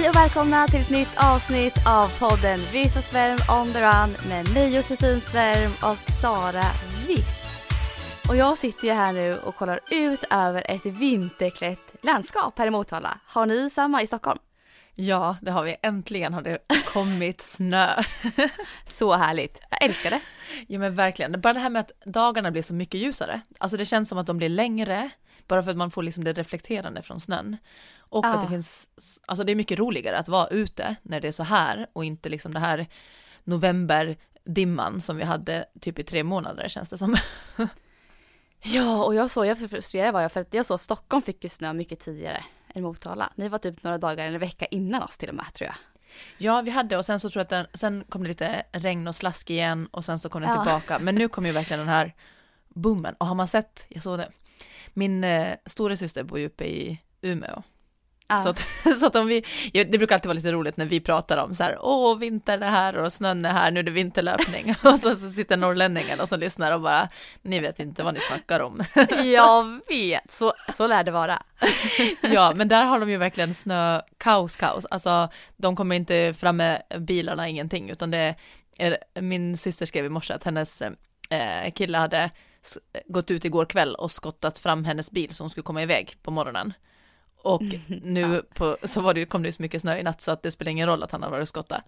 Hej och välkomna till ett nytt avsnitt av podden Visa Svärm on the run med mig Josefin Svärm och Sara Viss. Och jag sitter ju här nu och kollar ut över ett vinterklätt landskap här i Motala. Har ni samma i Stockholm? Ja, det har vi. Äntligen har det kommit snö. Så härligt. Jag älskar det. Ja men verkligen. Bara det här med att dagarna blir så mycket ljusare. Alltså det känns som att de blir längre, bara för att man får liksom det reflekterande från snön. Och Ja. att det finns, alltså det är mycket roligare att vara ute när det är så här och inte liksom det här novemberdimman som vi hade typ i tre månader känns det som. Ja, och jag såg, jag frustrerad var jag för att jag såg Stockholm fick ju snö mycket tidigare än Motala. Ni var typ några dagar eller en vecka innan oss till och med tror jag. Ja, vi hade och sen så tror jag att den, sen kom det lite regn och slask igen och sen så kom den Ja. tillbaka. Men nu kommer ju verkligen den här boomen. Och har man sett, jag såg det, min eh, stora syster bor ju uppe i Umeå. Ja. Så, att, så att om vi, det brukar alltid vara lite roligt när vi pratar om så här, åh vintern är här och snön är här, nu är det vinterlöpning. Och så, så sitter norrlänningen och så lyssnar och bara, ni vet inte vad ni snackar om. Jag vet, så, så lär det vara. Ja, men där har de ju verkligen snö, kaos, kaos. Alltså, de kommer inte fram med bilarna, ingenting, utan det är, min syster skrev i morse att hennes eh, kille hade gått ut igår kväll och skottat fram hennes bil så hon skulle komma iväg på morgonen. Och nu på, så var det, kom det ju så mycket snö i natt så att det spelar ingen roll att han har varit och skottat.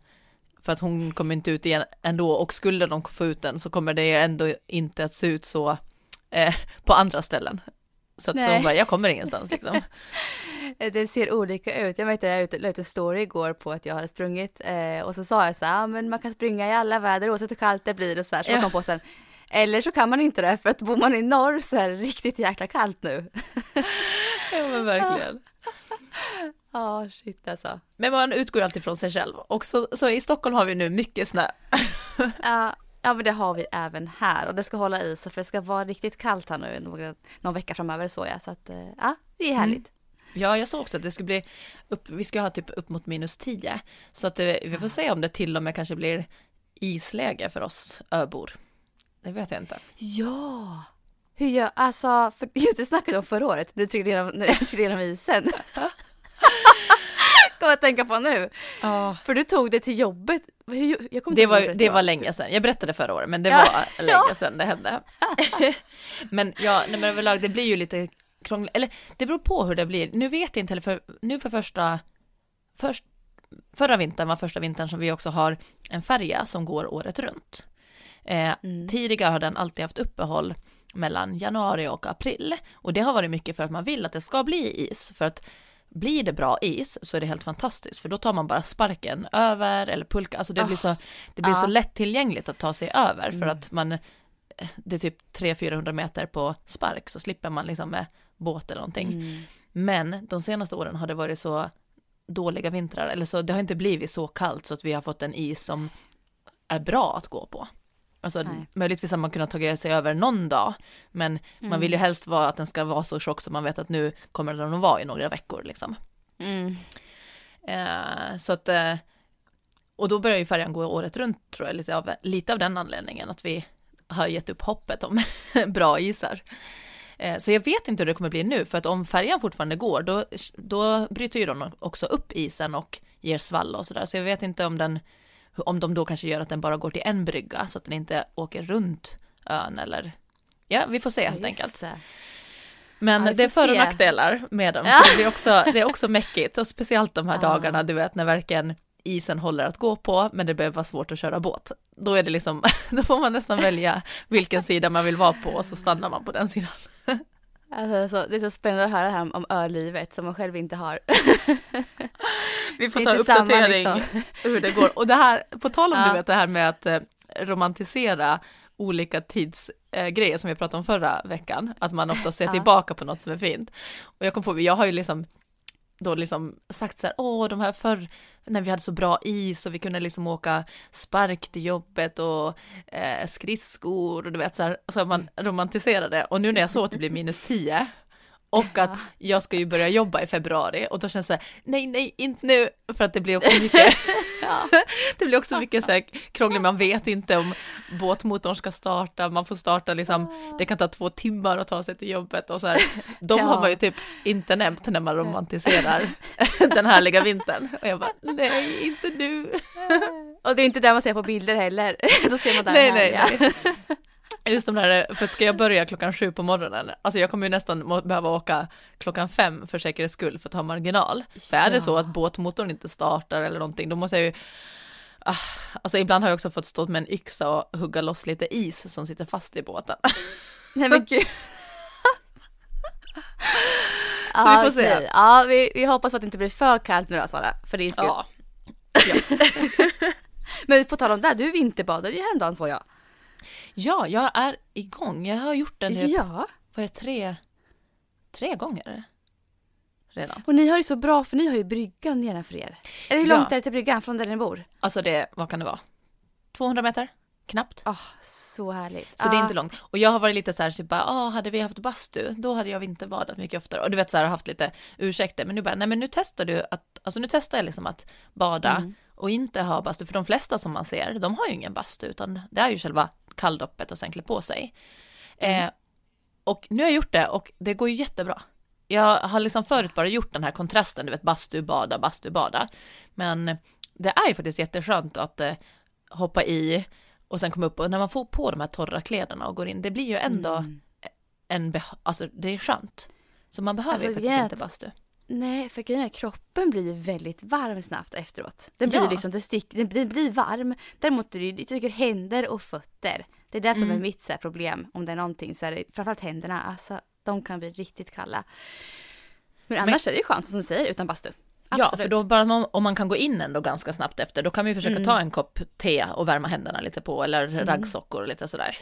För att hon kommer inte ut igen ändå och skulle de få ut den så kommer det ändå inte att se ut så eh, på andra ställen. Så att så hon bara, jag kommer ingenstans liksom. Det ser olika ut. Jag märkte jag ut- la ut en story igår på att jag hade sprungit eh, och så sa jag så här, ah, men man kan springa i alla väder oavsett hur kallt det blir och så här. Så Ja. kom på sen, eller så kan man inte det för att bor man i norr så är det riktigt jäkla kallt nu. Ja men verkligen. Ja, shit alltså. Men man utgår alltid från sig själv. Och så, så i Stockholm har vi nu mycket snö. Ja, ja, men det har vi även här och det ska hålla i sig för det ska vara riktigt kallt här nu några, någon vecka framöver så jag. Så att, eh, ja, det är härligt. Ja, jag såg också att det skulle bli upp, vi ska ha typ upp mot minus 10. Så att det, vi får se om det till och med kanske blir isläge för oss öbor. Det vet jag inte. Ja! Hur gör, alltså, för just det snackade om förra året, du trillade genom, när jag trillade genom isen. Kommer jag att tänka på nu. Ja. För du tog det till jobbet. Det var, det var länge sedan. Jag berättade förra året, men det Ja, var länge sedan det hände. men ja, nej, men överlag, det blir ju lite krångligt. Eller det beror på hur det blir. Nu vet jag inte heller, för nu för första, först, förra vintern var första vintern som vi också har en färja som går året runt. Eh, Mm. Tidigare har den alltid haft uppehåll mellan januari och april. Och det har varit mycket för att man vill att det ska bli is. För att blir det bra is så är det helt fantastiskt. För då tar man bara sparken över eller pulka. Alltså det blir, Ah, så, det blir ja. så lättillgängligt att ta sig över. För Mm. att man, det är typ 300-400 meter på spark så slipper man liksom med båt eller någonting. Mm. Men de senaste åren har det varit så dåliga vintrar, eller så det har inte blivit så kallt så att vi har fått en is som är bra att gå på. Alltså Nej. möjligtvis har man kunnat ta sig över någon dag, men man Mm. vill ju helst vara att den ska vara så tjock så man vet att nu kommer den att vara i några veckor liksom. Mm. Eh, så att, eh, och då börjar ju färjan gå året runt tror jag, lite av, lite av den anledningen att vi har gett upp hoppet om bra isar. Eh, Så jag vet inte hur det kommer bli nu, för att om färjan fortfarande går, då, då bryter ju de också upp isen och ger svall och sådär. Så jag vet inte om den, om de då kanske gör att den bara går till en brygga, så att den inte åker runt ön eller, ja, vi får se helt Just enkelt. det. Men Ja, det är för och nackdelar med dem, Ja. det är också, det är också mäckigt, och speciellt de här Ja. dagarna, du vet, när verkligen isen håller att gå på, men det behöver vara svårt att köra båt. Då är det liksom, då får man nästan välja vilken sida man vill vara på, och så stannar man på den sidan. Alltså, så, det är så spännande att höra det här om ölivet som man själv inte har. Vi får ta samma, uppdatering liksom. hur det går. Och det här, på tal om Ja. du vet det här med att eh, romantisera olika tidsgrejer som vi pratade om förra veckan, att man ofta ser Ja. tillbaka på något som är fint. Och jag kom på, jag har ju liksom då liksom sagt så här, åh de här förr, när vi hade så bra is och vi kunde liksom åka spark till jobbet och eh, skridskor och du vet så här, så man romantiserade. Och nu när jag såg att det blir minus 10 och att jag ska ju börja jobba i februari och då känns det så här, nej, nej, inte nu, för att det blir också mycket, det blir också mycket så här krångligt, man vet inte om båtmotorn ska starta, man får starta liksom, det kan ta två timmar att ta sig till jobbet och så här, de Ja. har man ju typ inte nämnt när man romantiserar den härliga vintern. Och jag bara, nej, inte nu. Och det är inte det man ser på bilder heller. Då ser man där Nej, nej, härliga. nej. Just de där, för ska jag börja klockan sju på morgonen, alltså jag kommer ju nästan må- behöva åka klockan fem för säkerhets skull för att ha marginal. För är det så Ja. att båtmotorn inte startar eller någonting, då måste jag ju Ah, Alltså ibland har jag också fått stå med en yxa och hugga loss lite is som sitter fast i båten. Nej men gud. Så vi får se. Ja, vi, vi hoppas att det inte blir för kallt nu då Sara, för din skull. Ja, Men på tal om det, du vinterbadade ju häromdagen såg jag. Ja jag är igång. Jag har gjort den nu, Ja, det, tre, tre gånger redan. och ni har ju så bra för ni har ju bryggan nedanför er. Eller hur Ja. långt är det till bryggan från där ni bor? Alltså det, vad kan det vara? 200 meter? Knappt. Åh, så härligt. Så det är inte långt. Och jag har varit lite så här, typ bara, ah, hade vi haft bastu, då hade jag vinterbadat mycket oftare. Och du vet så här, haft lite ursäkter. Men nu bara, nej men nu testar du att, alltså nu testar jag liksom att bada Mm. och inte ha bastu. För de flesta som man ser, de har ju ingen bastu, utan det är ju själva kalldoppet och sen klä på sig. Mm. Eh, och nu har jag gjort det och det går ju jättebra. Jag har liksom förut bara gjort den här kontrasten, du vet bastu, bada, bastu, bada. Men det är ju faktiskt jätteskönt att eh, hoppa i och sen komma upp och när man får på de här torra kläderna och går in, det blir ju ändå Mm. en, alltså det är skönt. Så man behöver Alltså, ju faktiskt är inte bastu. Nej, för grejen är kroppen blir väldigt varm snabbt efteråt. Den blir Ja. liksom, det stick, den, den blir varm. Däremot ju, jag tycker händer och fötter. Det är det som Mm. är mitt så här, problem. Om det är någonting så är det framförallt händerna. Alltså, de kan bli riktigt kalla. Men annars är det ju skönt som du säger utan bastu. Ja, Absolut. för då bara om man kan gå in ändå ganska snabbt efter, då kan vi försöka Mm. ta en kopp te och värma händerna lite på, eller raggsockor och lite sådär.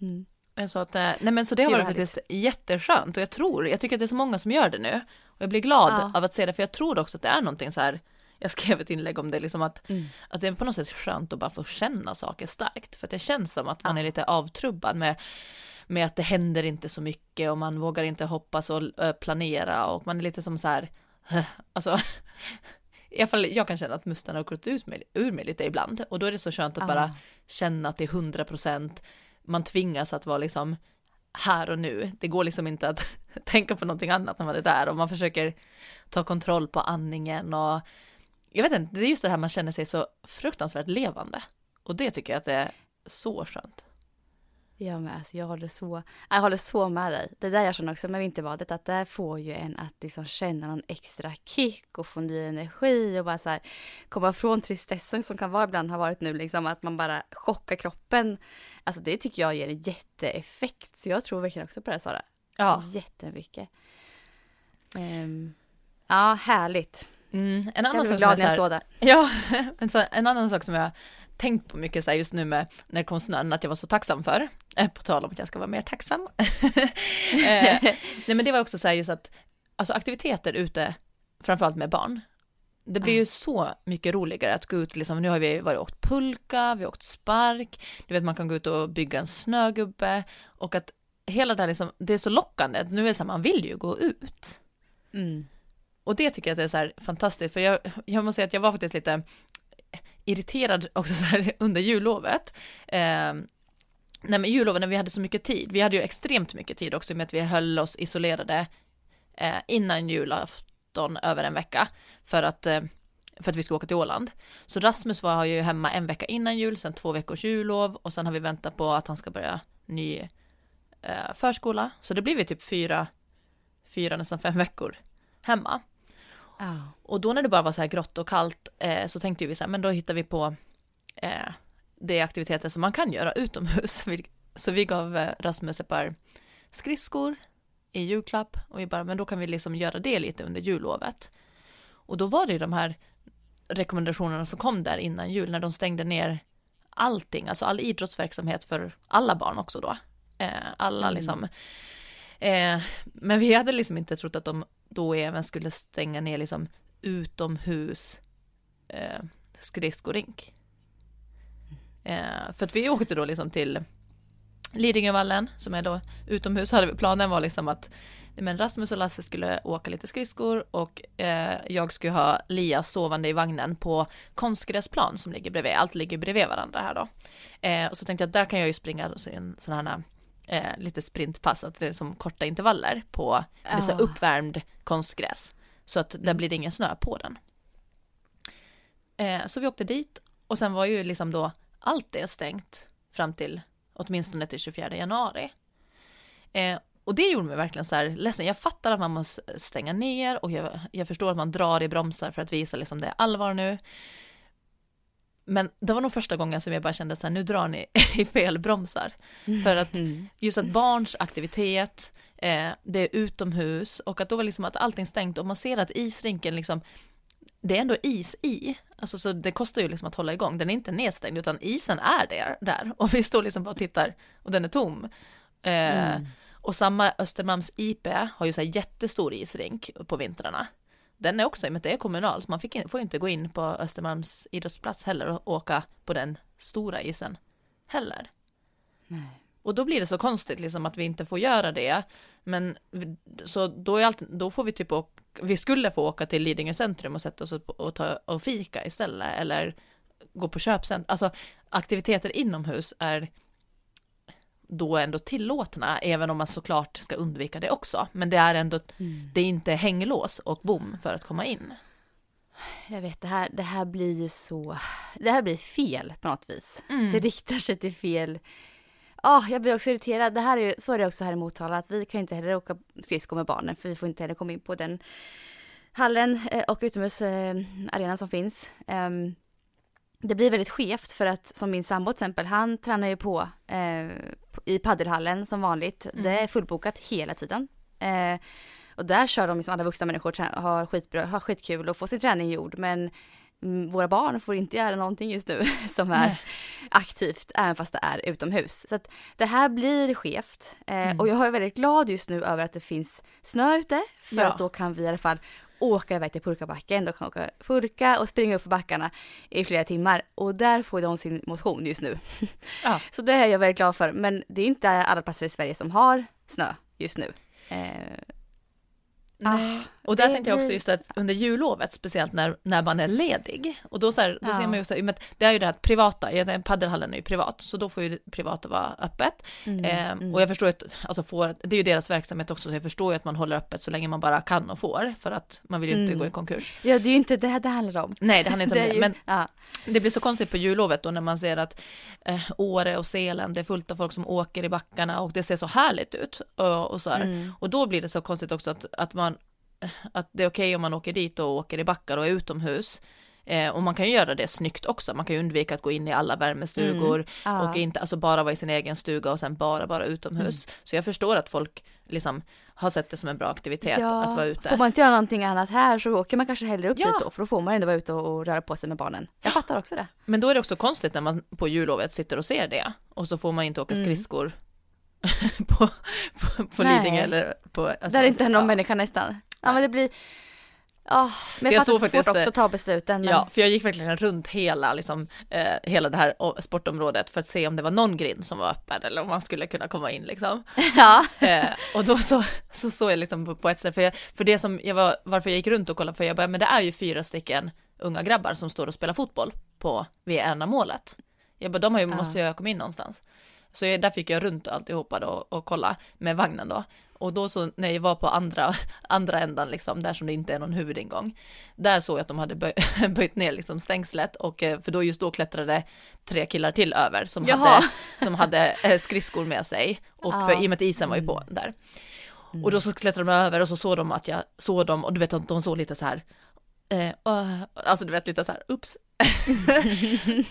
Mm. Eh, Så att, eh, nej men så det har varit faktiskt jätteskönt och jag tror, jag tycker att det är så många som gör det nu. Och jag blir glad Ja. av att se det, för jag tror också att det är någonting så här, jag skrev ett inlägg om det, liksom att, Mm. att det är på något sätt skönt att bara få känna saker starkt. För att det känns som att man Ja. är lite avtrubbad med, med att det händer inte så mycket och man vågar inte hoppas och eh, planera och man är lite som så här, alltså, i alla fall jag kan känna att musten har gått ut mig, ur mig lite ibland och då är det så skönt att Ja. bara känna att det är 100 procent, man tvingas att vara liksom här och nu. Det går liksom inte att tänka på någonting annat när man är där och man försöker ta kontroll på andningen och jag vet inte, det är just det här man känner sig så fruktansvärt levande och det tycker jag att det är så skönt. Jag med, alltså, jag håller så, jag håller så med dig. Det där jag känner också med vinterbadet, att det får ju en att liksom känna någon extra kick och få ny energi och bara så här komma från tristessen som kan vara ibland har varit nu liksom att man bara chockar kroppen. Alltså det tycker jag ger en jätteeffekt. Så jag tror verkligen också på det Sara. Ja, Jättemycket. Ehm, ja, härligt. mm, en Jag annan blev sak som glad är när jag såg det. Ja, så, en annan sak som jag tänkt på mycket så här, just nu med när det kom snön, att jag var så tacksam för, eh, på tal om att jag ska vara mer tacksam. eh, nej men det var också så här just att, alltså aktiviteter ute, framförallt med barn, det blir ju så mycket roligare att gå ut, liksom, nu har vi varit och åkt pulka, vi har åkt spark, du vet man kan gå ut och bygga en snögubbe och att hela det här liksom, det är så lockande, nu är det så här, man vill ju gå ut. Mm. Och det tycker jag att det är så här fantastiskt, för jag, jag måste säga att jag var faktiskt lite irriterad också så här under jullovet. Eh, nej men jullovet när vi hade så mycket tid, vi hade ju extremt mycket tid också med att vi höll oss isolerade eh, innan julafton över en vecka för att, eh, för att vi skulle åka till Åland. Så Rasmus var ju hemma en vecka innan jul, sen två veckors jullov och sen har vi väntat på att han ska börja ny eh, förskola. Så det blir vi typ fyra, fyra nästan fem veckor hemma. Ja. Och då när det bara var så här grått och kallt eh, så tänkte vi så här, men då hittar vi på eh, det aktiviteter som man kan göra utomhus. Så vi gav eh, Rasmus ett par skridskor i julklapp och vi bara, men då kan vi liksom göra det lite under jullovet. Och då var det ju de här rekommendationerna som kom där innan jul när de stängde ner allting, alltså all idrottsverksamhet för alla barn också då. Eh, alla Mm. liksom. Eh, men vi hade liksom inte trott att de då även skulle stänga ner liksom utomhus eh, skridskorink. Eh, för att vi åkte då liksom till Lidingövallen som är då utomhus. Hade vi, planen var liksom att men Rasmus och Lasse skulle åka lite skridskor och eh, jag skulle ha Lia sovande i vagnen på konstgräsplan som ligger bredvid. Allt ligger bredvid varandra här då. Eh, och så tänkte jag att där kan jag ju springa en sån här eh, lite sprintpass, att det är som korta intervaller på det är så Ah. uppvärmd konstgräs. Så att där blir det ingen snö på den. Eh, så vi åkte dit och sen var ju liksom då allt det stängt fram till åtminstone till 24 januari. Eh, och det gjorde mig verkligen så här ledsen. Jag fattar att man måste stänga ner och jag, jag förstår att man drar i bromsar för att visa liksom det är allvar nu. Men det var nog första gången som jag bara kände så här, nu drar ni i fel bromsar. För att just att barns aktivitet, eh, det är utomhus och att då var liksom att allting stängt och man ser att isrinken liksom, det är ändå is i, alltså så det kostar ju liksom att hålla igång, den är inte nedstängd utan isen är där, där och vi står liksom bara och tittar och den är tom. Eh, Mm. Och samma Östermalms IP har ju så här jättestor isrink på vintrarna. Den är också, i och med att det är kommunalt, man fick in, får inte gå in på Östermalms idrottsplats heller och åka på den stora isen heller. Nej. Och då blir det så konstigt liksom att vi inte får göra det. Men så då, är allt, då får vi typ åka, vi skulle få åka till Lidingö centrum och sätta oss och, och, ta, och fika istället. Eller gå på köpcentrum. Alltså aktiviteter inomhus är då ändå tillåtna, även om man såklart ska undvika det också. Men det är ändå, Mm. det är inte hänglås och bom för att komma in. Jag vet, det här, det här blir ju så... Det här blir fel på något vis. Det riktar sig till fel... Ja, jag blir också irriterad. Det här är ju, så är det också här i Motala, att vi kan inte heller åka skridskor med barnen, för vi får inte heller komma in på den hallen eh, och utomhusarenan som finns. Ehm, det blir väldigt skevt för att som min sambo till exempel, han tränar ju på eh, i paddelhallen som vanligt. Det är fullbokat hela tiden. Eh, och där kör de som alla vuxna människor, har, skitbra, har skitkul och får sin träning gjord. Men mm, våra barn får inte göra någonting just nu som är Nej. aktivt, även fast det är utomhus. Så att det här blir skevt. Eh, Mm. Och jag är väldigt glad just nu över att det finns snö ute, för Ja. att då kan vi i alla fall åka iväg till purkabacken, då kan åka purka och springa upp för backarna i flera timmar. Och där får de sin motion just nu. Ja. Så det är jag väldigt glad för, men det är inte alla platser i Sverige som har snö just nu. Eh, Nej. Ah, och där det tänkte jag också just att under jullovet, speciellt när, när man är ledig, och då, så här, då Ja. ser man ju med att det är ju det här att privata, paddelhallen är ju privat, så då får ju privata vara öppet. mm, Eh, mm. Och jag förstår att, alltså får, det är ju deras verksamhet också, så jag förstår ju att man håller öppet så länge man bara kan och får, för att man vill ju inte Mm. gå i konkurs. Ja, det är ju inte det här det handlar om. Nej, det handlar inte om det, ju- men ja. det blir så konstigt på jullovet då när man ser att eh, Åre och Sälen, det är fullt av folk som åker i backarna och det ser så härligt ut och, och så här. Mm. Och då blir det så konstigt också att, att man att det är okej om man åker dit och åker i backar och är utomhus. Eh, och man kan ju göra det snyggt också, man kan ju undvika att gå in i alla värmestugor Mm. Ja. och inte, alltså bara vara i sin egen stuga och sen bara vara utomhus. Mm. Så jag förstår att folk liksom har sett det som en bra aktivitet att vara ute. Får man inte göra någonting annat här så åker man kanske hellre upp Ja. dit då, för då får man ändå vara ute och, röra på sig med barnen. Jag fattar också det. Men då är det också konstigt när man på jullovet sitter och ser det och så får man inte åka Mm. skridskor på, på, på Nej. Lidingö eller på... Alltså, Där är inte någon ja. människa nästan. Ja men det blir... Ja, men jag jag fattar att det är svårt också att ta besluten. Men... Ja, för jag gick verkligen runt hela, liksom, eh, hela det här o- sportområdet för att se om det var någon grind som var öppen eller om man skulle kunna komma in liksom. ja. Eh, och då så, så såg jag liksom på, på ett ställe, för, jag, för det som jag var, varför jag gick runt och kollade, för jag bara, men det är ju fyra stycken unga grabbar som står och spelar fotboll på, vid ena målet. Jag bara, de har ju, Ja. måste ju ha kommit in någonstans. Så jag, där fick jag runt alltihopa då och kolla med vagnen då. Och då så när jag var på andra, andra ändan liksom, där som det inte är någon huvudingång, där såg jag att de hade böj, böjt ner liksom stängslet och eh, för då just då klättrade tre killar till över som Jaha. hade, som hade eh, skridskor med sig och Ja. för, i och med att isen var ju på där. Och då så klättrade de över och så såg de att jag såg dem och du vet att de såg lite så här, eh, uh, alltså du vet lite så här, ups.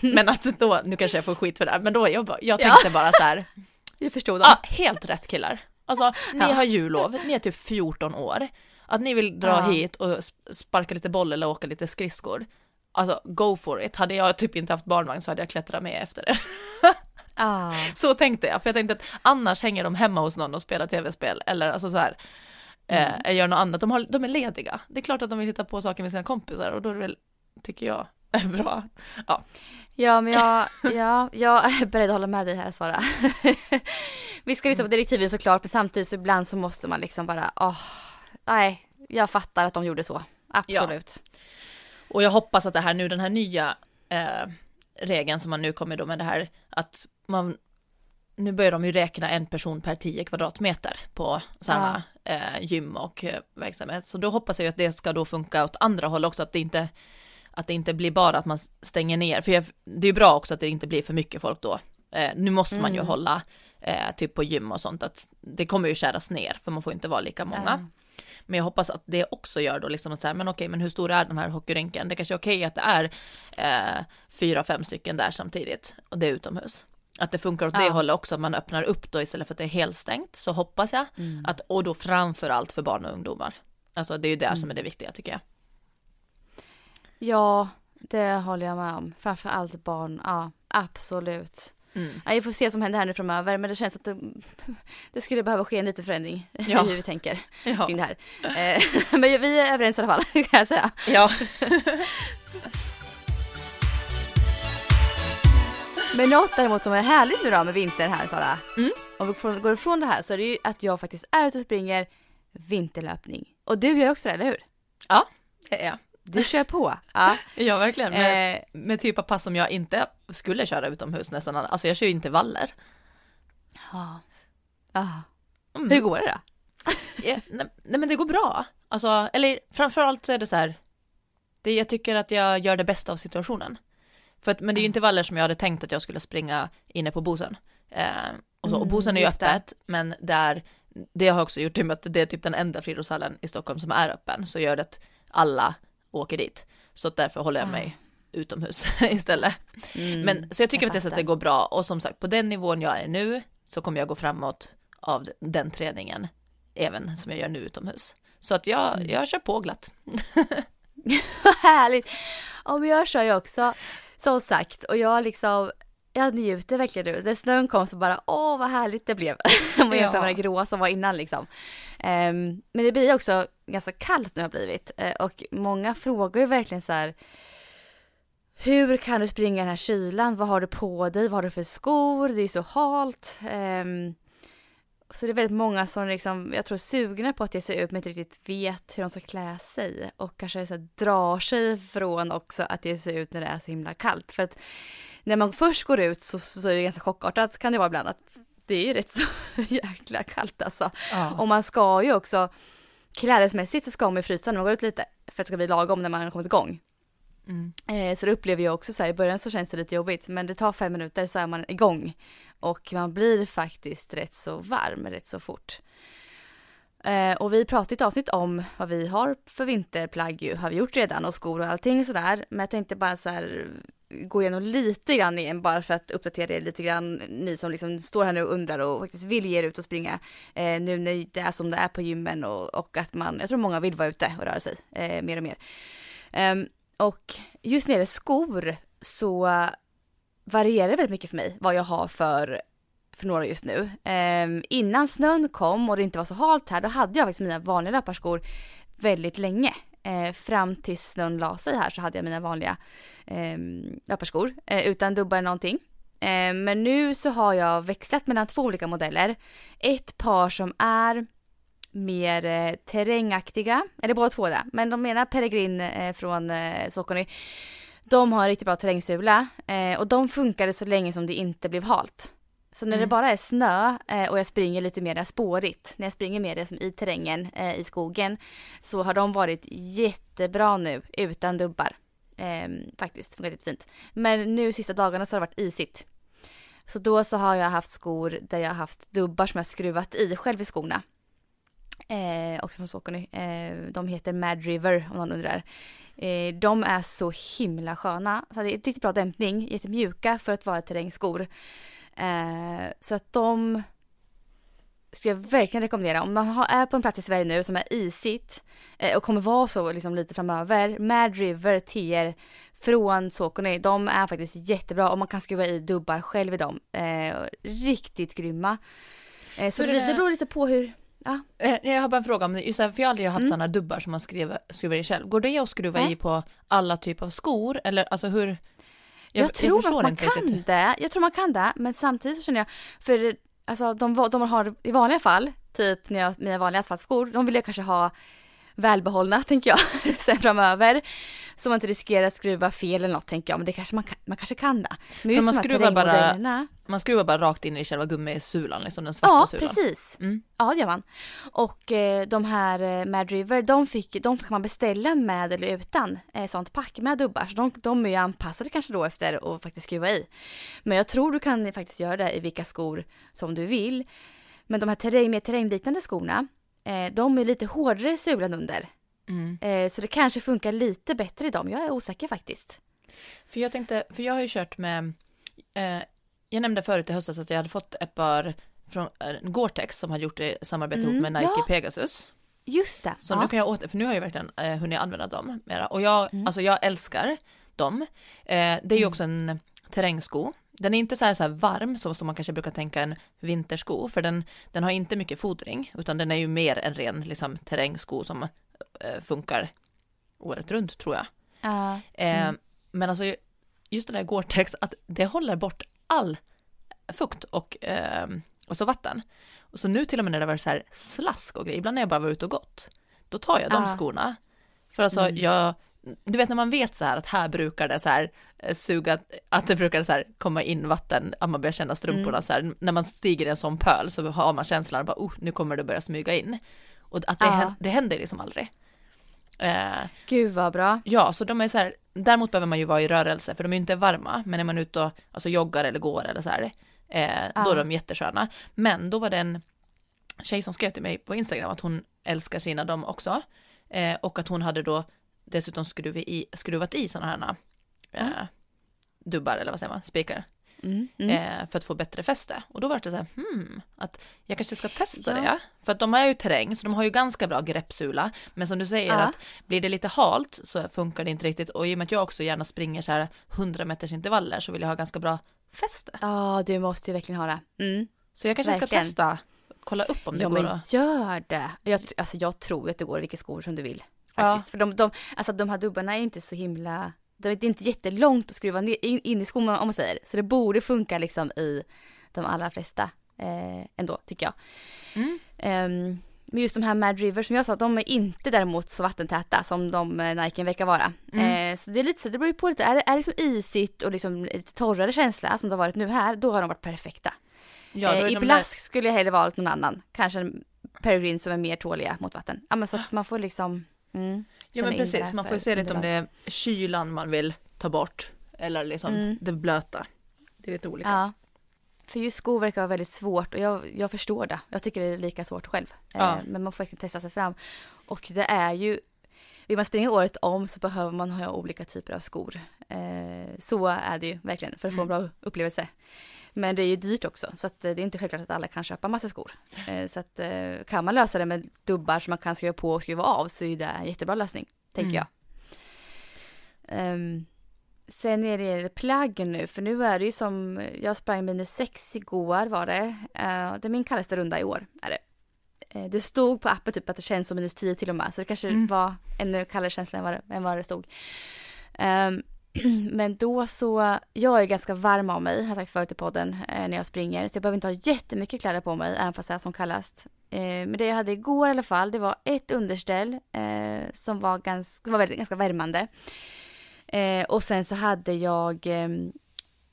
men att då, nu kanske jag får skit för det här, men då jag, bara- jag Ja. tänkte bara så här, Jag förstod ja, dem. helt rätt killar. Alltså, ni Ja. har jullov, ni är typ 14 år. Att ni vill dra Ja. hit och sp- sparka lite boll eller åka lite skridskor. alltså go for it. Hade jag typ inte haft barnvagn så hade jag klättrat med efter er. Ah. Så tänkte jag, för jag tänkte att annars hänger de hemma hos någon och spelar tv-spel eller alltså så här, Mm. eh, gör något annat. De, har, de är lediga. Det är klart att de vill hitta på saker med sina kompisar och då är det väl, tycker jag, bra. Ja, men jag, ja, jag är beredd att hålla med dig här Sara. Vi ska lyssna på direktiven såklart, men samtidigt så ibland så måste man liksom bara, åh, nej, jag fattar att de gjorde så. Absolut. Och jag hoppas att det här nu, den här nya eh, regeln som man nu kommer då med det här, att man, nu börjar de ju räkna en person per 10 kvadratmeter på sådana eh, gym och eh, verksamhet. Så då hoppas jag att det ska då funka åt andra håll också, att det inte, att det inte blir bara att man stänger ner, för jag, det är bra också att det inte blir för mycket folk då. Eh, nu måste man ju Mm. hålla, eh, typ på gym och sånt, att det kommer ju skäras ner, för man får inte vara lika många. Men jag hoppas att det också gör då liksom att så här, men okej, men hur stor är den här hockeyrinken? Det kanske är okej att det är eh, fyra, fem stycken där samtidigt och det är utomhus. Att det funkar åt det Ja. hållet också, att man öppnar upp då istället för att det är helt stängt, så hoppas jag Mm. att, och då framför allt för barn och ungdomar. Alltså det är ju det Mm. som är det viktiga tycker jag. Ja, det håller jag med om. Framför allt barn, ja, absolut. Mm. Ja, vi får se vad som händer här nu framöver, men det känns att det, det skulle behöva ske en liten förändring Ja. hur vi tänker Ja. kring det här. Eh, men vi är överens i alla fall, kan jag säga. ja. Men något däremot som är härligt nu då med vintern här Sara. Mm. Om vi går ifrån det här så är det ju att jag faktiskt är ute och springer vinterlöpning. Och du gör också det, eller hur? det är Du kör på. Ja. Ja, verkligen. Med, Eh, med typ av pass som jag inte skulle köra utomhus nästan. Alltså jag kör ju intervaller. ja. Ja. Mm. Hur går det då? Ja, nej, nej men det går bra. Alltså, eller framförallt så är det så här. Det, jag tycker att jag gör det bästa av situationen. För att, men det är ju intervaller som jag hade tänkt att jag skulle springa inne på Bosen. Eh, och, så, och Mm, Bosen är ju just det. öppet, men där, det har också gjort i och med att det är typ den enda friidrottshallen i Stockholm som är öppen, så gör det att alla åker dit. Så att därför håller jag mig utomhus istället. Mm, Men så jag tycker att det, så att det går bra och som sagt på den nivån jag är nu så kommer jag gå framåt av den träningen även som jag gör nu utomhus. Så att jag, Mm. jag kör på glatt. Vad härligt! Ja, men jag kör ju också, som sagt, och jag liksom, jag njuter verkligen nu. När snön kom så bara, åh vad härligt det blev. Om man jämför med det gråa som var innan liksom. Ehm, men det blir också ganska kallt nu har blivit. Eh, och många frågar ju verkligen så här, hur kan du springa i den här kylan? Vad har du på dig? Vad har du för skor? Det är ju så halt. Ehm, så det är väldigt många som liksom, jag tror sugna på att ge sig ut men inte riktigt vet hur de ska klä sig. Och kanske så här, drar sig från också att ge sig ut när det är så himla kallt. För att när man först går ut så, så är det ganska chockartat kan det vara ibland att det är ju rätt så jäkla kallt alltså. Och man ska ju också, klädesmässigt så ska man ju frysa när man går ut lite. För att det ska bli lagom när man har kommit igång. Mm. Eh, så det upplever jag också så här, i början så känns det lite jobbigt men det tar fem minuter så är man igång. Och man blir faktiskt rätt så varm rätt så fort. Eh, och vi pratade i ett avsnitt om vad vi har för vinterplagg ju, har vi gjort redan och skor och allting och sådär. Men jag tänkte bara så här gå igenom lite grann igen bara för att uppdatera er lite grann, ni som liksom står här nu och undrar och faktiskt vill ge er ut och springa eh, nu när det är som det är på gymmen och, och att man, jag tror många vill vara ute och röra sig eh, mer och mer. Um, och just när det gäller skor så varierar det väldigt mycket för mig vad jag har för, för några just nu. Um, innan snön kom och det inte var så halt här, då hade jag faktiskt mina vanliga löparskor väldigt länge. Eh, fram tills snön la sig här så hade jag mina vanliga eh, löparskor eh, utan dubbar eller någonting. Eh, men nu så har jag växlat mellan två olika modeller. Ett par som är mer eh, terrängaktiga, eller båda två det, men de menar Peregrin eh, från eh, Saucony. De har en riktigt bra terrängsula eh, och de funkade så länge som det inte blev halt. Så när det Mm. bara är snö eh, och jag springer lite mer spårigt, när jag springer mer som i terrängen, eh, i skogen, så har de varit jättebra nu utan dubbar. Eh, faktiskt, funkat jättefint. Men nu sista dagarna så har det varit isigt. Så då så har jag haft skor där jag har haft dubbar som jag skruvat i själv i skorna. Eh, också från Saucony. Eh, de heter Mad River om någon undrar. Eh, de är så himla sköna. Så det är riktigt bra dämpning, jättemjuka för att vara terrängskor. Eh, så att de skulle jag verkligen rekommendera. Om man har, är på en plats i Sverige nu som är isigt eh, och kommer vara så liksom lite framöver. Mad River TR från Sokone, de är faktiskt jättebra och man kan skruva i dubbar själv i dem. Eh, riktigt grymma. Eh, så det, det beror lite på hur, ja. Eh, Jag har bara en fråga om, just här, för jag har aldrig haft Mm. sådana dubbar som man skruvar, skruvar i själv. Går det att skruva Nej. i på alla typer av skor? Eller alltså hur? Jag, tror förstår att man kan riktigt. det. Jag tror man kan det, men samtidigt så känner jag, för alltså de, de man har i vanliga fall, typ när jag, mina vanliga asfaltskor, de vill jag kanske ha välbehållna tänker jag sen framöver. Så man inte riskerar att skruva fel eller något tänker jag, men det kanske man, kan, man kanske kan det. Men just man de här skruvar bara- Man skruvar bara rakt in i själva gummisulan, liksom den svarta Ja, sulan. precis. Mm. Ja, det gör man. Och eh, de här eh, Mad River, de, fick, de kan man beställa med eller utan eh, sånt pack med dubbar. Så de, de är ju anpassade kanske då efter att faktiskt skruva i. Men jag tror du kan faktiskt göra det i vilka skor som du vill. Men de här terräng, mer terrängliknande skorna, eh, de är lite hårdare i sulan under. Mm. Eh, så det kanske funkar lite bättre i dem. Jag är osäker faktiskt. För jag tänkte, för jag har ju kört med, eh, jag nämnde förut i höstas att jag hade fått ett par från eh, Gore-Tex som har gjort det i samarbete Mm, ihop med Nike ja. Pegasus. Just det. Så ja. nu kan jag åter, för nu har jag verkligen eh, hunnit använda dem mera. Och jag, Mm. alltså jag älskar dem. Eh, det är ju Mm. också en terrängsko. Den är inte så här, så här varm så som man kanske brukar tänka en vintersko, för den, den har inte mycket fodring, utan den är ju mer en ren liksom, terrängsko som eh, funkar året runt tror jag. Ja. Eh, Mm. Men alltså just det där Gore-Tex, att det håller bort all fukt och, eh, och så vatten. Och så nu till och med när det var så här slask och grejer, ibland när jag bara var ute och gått, då tar jag de Ah. skorna. För alltså Mm. jag, du vet när man vet så här att här brukar det så här eh, suga, att det brukar så här komma in vatten, att man börjar känna strumporna Mm. så här, när man stiger i en sån pöl så har man känslan bara, oh, nu kommer det börja smyga in. Och att det, hän- det händer liksom aldrig. Eh, Gud vad bra. Ja, så de är så här, däremot behöver man ju vara i rörelse, för de är ju inte varma, men är man ute och alltså, joggar eller går eller så här, eh, då Ja. är de jättesköna. Men då var det en tjej som skrev till mig på Instagram att hon älskar sina dem också, eh, och att hon hade då dessutom skruvat i, skruvat i sådana här eh, dubbar, eller vad säger man, spikar, Mm. Mm. eh, för att få bättre fäste. Och då var det så här, hmm, att jag kanske ska testa Ja. det. För att de är ju terräng, så de har ju ganska bra greppsula. Men som du säger, Ja. att blir det lite halt så funkar det inte riktigt. Och i och med att jag också gärna springer så här 100 meters intervaller så vill jag ha ganska bra fäste. Ja, du måste ju verkligen ha det. Mm. Så jag kanske Verkligen. ska testa, kolla upp om det Ja går men att... gör det. Jag, alltså, jag tror att det går vilka skor som du vill. Ja. Faktiskt. För de, de, alltså, de här dubbarna är ju inte så himla, det är inte jättelångt att skruva ner, in, in i skon om man säger. Så det borde funka liksom i de allra flesta eh, ändå tycker jag. Mm. Ehm, men just de här Mad River som jag sa, de är inte däremot så vattentäta som de eh, Niken verkar vara. Mm. Eh, så det är lite så, det beror ju på lite, är det, är det så isigt och liksom lite torrare känsla som det har varit nu här, då har de varit perfekta. Ja, eh, I blask skulle jag hellre valt någon annan. Kanske en Peregrine som är mer tåliga mot vatten. Ja men så att man får liksom mm, Där, ja men precis, man får se lite om det är kylan man vill ta bort. Eller liksom Mm. det blöta. Det är lite olika. Ja. För just skor verkar vara väldigt svårt och jag, jag förstår det. Jag tycker det är lika svårt själv. Ja. Eh, men man får verkligen testa sig fram. Och det är ju, vill man springa året om så behöver man ha olika typer av skor. Eh, så är det ju verkligen för att få en bra upplevelse. Men det är ju dyrt också så att eh, det är inte självklart att alla kan köpa massa skor. Eh, så att eh, kan man lösa det med dubbar som man kan skruva på och skruva av så är det en jättebra lösning, tänker Mm. jag. Ehm, sen är det plaggen nu, för nu är det ju som, jag sprang minus sex igår var det. Eh, det är min kallaste runda i år, är det. Eh, det stod på appen typ att det känns som minus 10 till och med, så det kanske Mm. var ännu kallare känsla än vad det, än vad det stod. Ehm, men då så, jag är ganska varm av mig, har jag sagt förut i podden, eh, när jag springer. Så jag behöver inte ha jättemycket kläder på mig, även fast det är som kallast. Eh, men det jag hade igår i alla fall, det var ett underställ eh, som var, ganska, som var väldigt, ganska värmande. Och sen så hade jag ehm,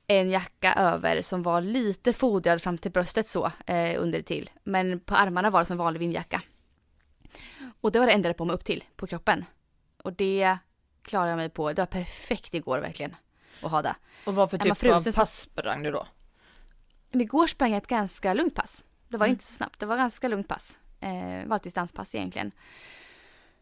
en jacka över som var lite fodrad fram till bröstet så, under till. Men på armarna var det som vanlig vindjacka. Och det var det enda jag hade på mig upp till, på kroppen. Och det klarade jag mig på, det var perfekt igår verkligen. Att ha det. Och vad för typ av pass sprang du då? Men igår sprang jag ett ganska lugnt pass. Det var Mm. inte så snabbt, det var ganska lugnt pass. Eh, var ett distanspass egentligen.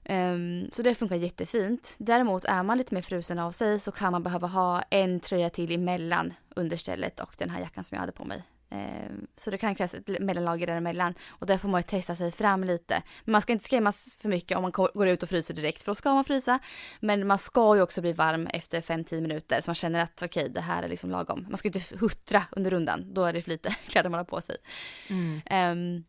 Ehm, så det funkar jättefint. Däremot är man lite mer frusen av sig så kan man behöva ha en tröja till emellan understället och den här jackan som jag hade på mig. Eh, så det kan krävas ett mellanlager däremellan och där får man ju testa sig fram lite. Men man ska inte skrämmas för mycket om man går ut och fryser direkt för då ska man frysa. Men man ska ju också bli varm efter 5-10 minuter så man känner att okej okay, det här är liksom lagom. Man ska inte huttra under rundan, då är det för lite kläder man har på sig. Mm. Um,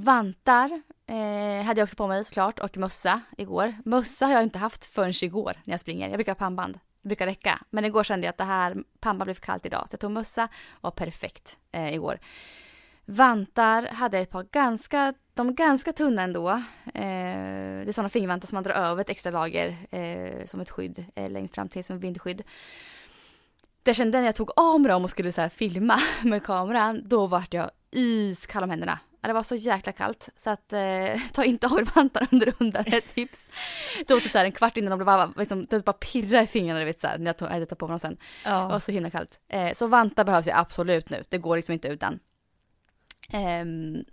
vantar eh, hade jag också på mig såklart och mössa igår. Mössa har jag inte haft förrän igår när jag springer. Jag brukar ha pannband det brukar räcka. Men igår kände jag att det här, pampa blev för kallt idag. Så jag tog mössa, var perfekt eh, igår. Vantar hade ett par ganska, de är ganska tunna ändå. Eh, det är sådana fingervantar som man drar över ett extra lager eh, som ett skydd eh, längst fram till som vindskydd. Det kände när jag tog av mig dem och skulle så här, filma med kameran, då vart jag iskall om händerna. Det var så jäkla kallt så att eh, ta inte av er vantarna under rundan är ett tips. Det var typ så här en kvart innan de blev bara, liksom, det bara pirra i fingrarna vet så här, när jag tog, hade tagit på mig dem sen. Ja. Det var så himla kallt. Eh, så vantar behövs ju absolut nu, det går liksom inte utan. Eh,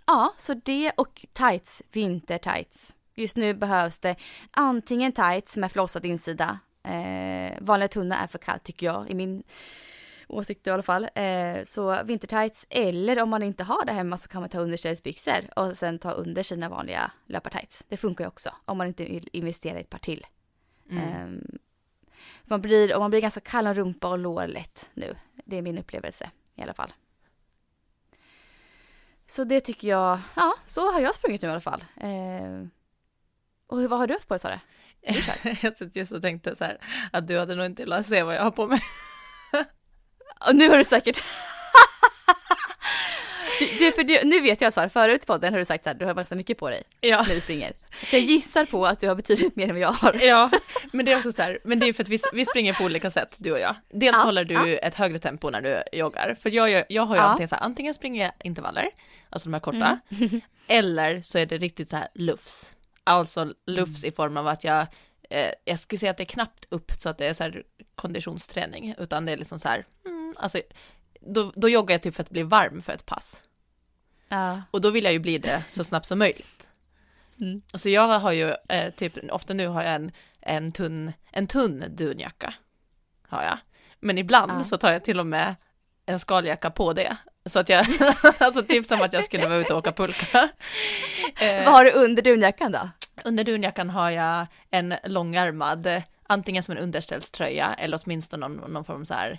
ja, så det och tights, vintertights. Just nu behövs det antingen tights med flossad insida. Eh, vanliga tunna är för kallt tycker jag i min åsikter i alla fall. Eh, så vintertights eller om man inte har det hemma så kan man ta underställsbyxor och sen ta under sina vanliga löpartights. Det funkar ju också om man inte vill investera i ett par till. Mm. Eh, man blir, och man blir ganska kall om rumpa och lår lätt nu. Det är min upplevelse i alla fall. Så det tycker jag, ja så har jag sprungit nu i alla fall. Eh, och vad har du haft på dig Sara? jag satt just och tänkte så här att du hade nog inte velat se vad jag har på mig. Och nu har du säkert det, för det, nu vet jag Sara, förut i podden har du sagt att du har ganska mycket på dig ja. när du springer. Så jag gissar på att du har betydligt mer än vad jag har. Ja, men det är också så här, men det är för att vi, vi springer på olika sätt du och jag. Dels ja, håller du ja. ett högre tempo när du joggar, för jag, jag har ju ja. antingen så här, antingen springer jag intervaller, alltså de här korta, mm. eller så är det riktigt så här lufs. Alltså lufs mm. i form av att jag eh, jag skulle säga att det är knappt upp så att det är så här konditionsträning, utan det är liksom så här, mm, alltså, då, då joggar jag typ för att bli varm för ett pass. Ja. Och då vill jag ju bli det så snabbt som möjligt. Mm. Så jag har ju, eh, typ, ofta nu har jag en, en tunn, en tunn dunjacka. Har jag. Men ibland ja. så tar jag till och med en skaljacka på det. Så att jag, alltså typ som att jag skulle vara ute och åka pulka. Vad har du under dunjackan då? Under dunjackan har jag en långärmad, antingen som en underställströja eller åtminstone någon, någon form så här eh,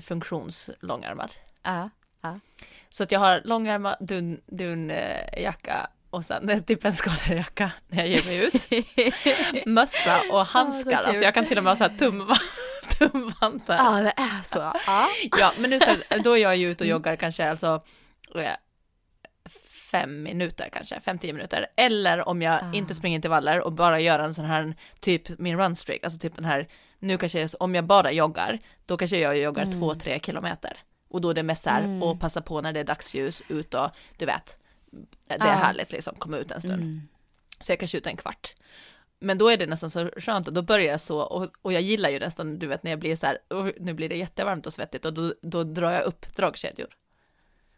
funktionslångärmad. Ja, ja. Så att jag har långärmad dun, dunjacka och sen typ en skaljacka när jag ger mig ut. Mössa och handskar, oh, alltså jag kan till och med ha så här tum, tumvantar. Ja, det är så. Ja, ja men nu så då är jag ju ute och joggar kanske alltså eh, fem minuter kanske, fem, tio minuter. Eller om jag ah. inte springer intervaller och bara gör en sån här, typ min runstreak, alltså typ den här, nu kanske jag, om jag bara joggar, då kanske jag joggar mm. två, tre kilometer. Och då är det mest så här, mm. och passa på när det är dagsljus ut och du vet, det är ah. härligt liksom, komma ut en stund. Mm. Så jag kanske ut en kvart. Men då är det nästan så skönt och då börjar jag så och, och jag gillar ju nästan, du vet när jag blir så här, nu blir det jättevarmt och svettigt och då, då drar jag upp dragkedjor.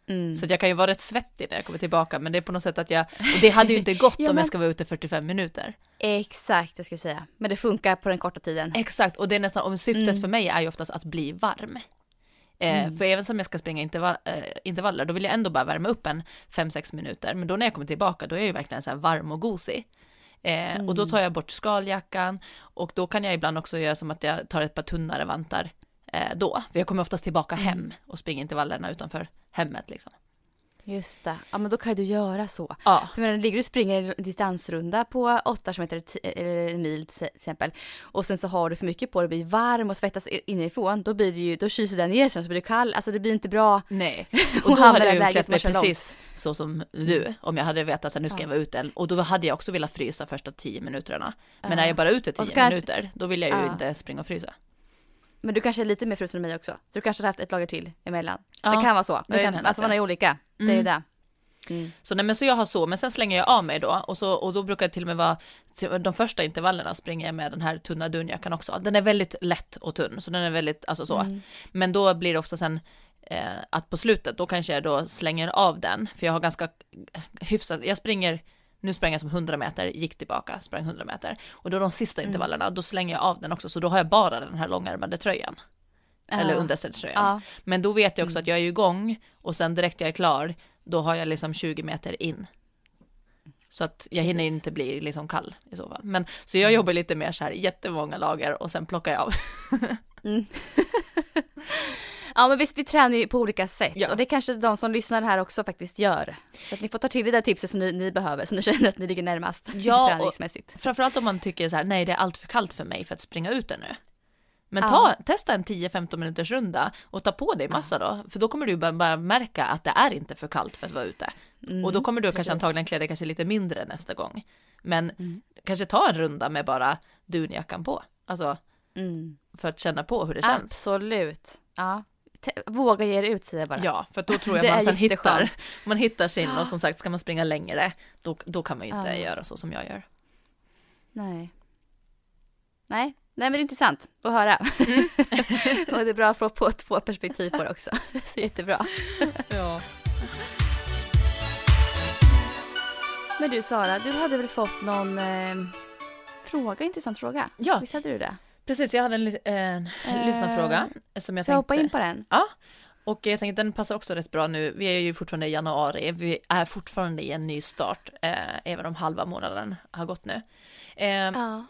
Mm. Så jag kan ju vara rätt svettig när jag kommer tillbaka, men det är på något sätt att jag, och det hade ju inte gått ja, om jag ska vara ute 45 minuter. Exakt, jag ska säga. Men det funkar på den korta tiden. Exakt, och det är nästan, och syftet mm. för mig är ju oftast att bli varm. Eh, mm. För även som jag ska springa intervall, eh, intervaller, då vill jag ändå bara värma upp en 5-6 minuter, men då när jag kommer tillbaka, då är jag ju verkligen så varm och gosig. Eh. Och då mm. tar jag bort skaljackan och då kan jag ibland också göra som att jag tar ett par tunnare vantar då. För jag kommer oftast tillbaka mm. hem och springer intervallerna utanför hemmet liksom. Just det, ja men då kan du göra så. Ja. För ligger du och springer en distansrunda på 8 km eller mil till exempel och sen så har du för mycket på dig, blir varm och svettas inifrån, då blir det ju, då kyser den ner sen så blir det kall, alltså det blir inte bra. Nej, och då hade jag ju klätt mig precis så som du, om jag hade vetat att nu ska jag vara ute, och då hade jag också velat frysa första 10 minuterna. Men ja. när jag bara är ute 10 kanske, minuter, då vill jag ju ja. inte springa och frysa. Men du kanske är lite mer frusen än mig också. Du kanske har haft ett lager till emellan. Ja, det kan vara så. Det kan hända, alltså man är olika. Mm. Det är ju mm. det. Mm. Så nej men så jag har så, men sen slänger jag av mig då och, så, och då brukar det till och med vara, de första intervallerna springer jag med den här tunna dunjackan också. Den är väldigt lätt och tunn, så den är väldigt, alltså så. Mm. Men då blir det ofta sen eh, att på slutet, då kanske jag då slänger av den, för jag har ganska hyfsat, jag springer nu sprang jag som 100 meter, gick tillbaka, sprang 100 meter. Och då de sista mm. intervallerna, då slänger jag av den också, så då har jag bara den här långärmade tröjan. eller Ja. underställströjan. Ja. Men då vet jag också Mm. att jag är igång och sen direkt jag är klar, då har jag liksom 20 meter in. Så att jag hinner Precis. inte bli liksom kall i så fall. Men så jag jobbar lite mer så här jättemånga lager och sen plockar jag av. Ja men visst vi tränar ju på olika sätt Ja. och det kanske de som lyssnar här också faktiskt gör. Så att ni får ta till det där tipset som ni, ni behöver så ni känner att ni ligger närmast Ja, och- träningsmässigt. Framförallt om man tycker så här, nej det är allt för kallt för mig för att springa ut nu. Men Ja. ta, testa en 10-15 minuters runda och ta på dig massa då, för då kommer du bara, märka att det är inte för kallt för att vara ute. Mm, och då kommer du kanske precis. antagligen klä dig kanske lite mindre nästa gång. Men Mm. kanske ta en runda med bara dunjackan på, alltså Mm. för att känna på hur det känns. Absolut. Ja. Våga ge er ut säger jag bara. Ja, för då tror jag man sen hittar, man hittar sin och som sagt ska man springa längre, då, då kan man ju inte Ja. göra så som jag gör. Nej. Nej, nej men det är intressant att höra. Mm. och det är bra att få på två perspektiv på det också. Så jättebra. Ja. Men du Sara, du hade väl fått någon eh, fråga, intressant fråga? Ja. Visst hade du det? Precis, jag hade en, en Eh, lyssnarfråga som jag Så tänkte... hoppa in på den? Och jag tänkte den passar också rätt bra nu. Vi är ju fortfarande i januari. Vi är fortfarande i en ny start, eh, även om halva månaden har gått nu. Eh, Ja.